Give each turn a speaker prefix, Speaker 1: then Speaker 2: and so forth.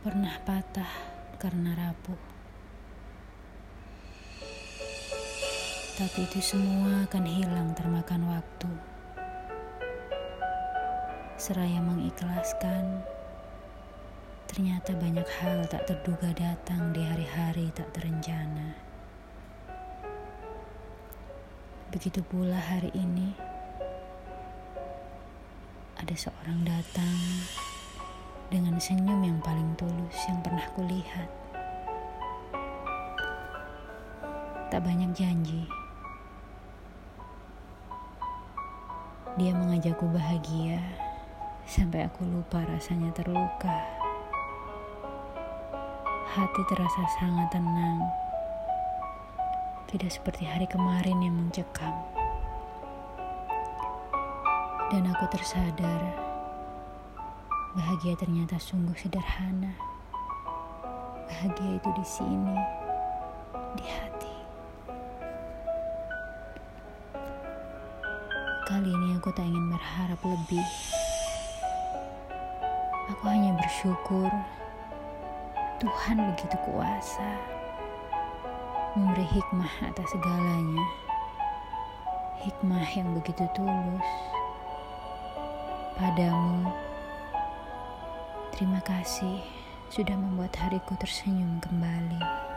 Speaker 1: pernah patah karena rapuh. Tapi itu semua akan hilang termakan waktu. Seraya mengikhlaskan, ternyata banyak hal tak terduga datang di hari-hari tak terencana. Begitu pula hari ini, ada seorang datang dengan senyum yang paling tulus yang pernah kulihat. Tak banyak janji. Dia mengajakku bahagia sampai aku lupa rasanya terluka. Hati terasa sangat tenang. Tidak seperti hari kemarin yang mencekam. Dan aku tersadar Bahagia ternyata sungguh sederhana. Bahagia itu di sini, di hati. Kali ini aku tak ingin berharap lebih. Aku hanya bersyukur Tuhan begitu kuasa memberi hikmah atas segalanya. Hikmah yang begitu tulus padamu Terima kasih sudah membuat hariku tersenyum kembali.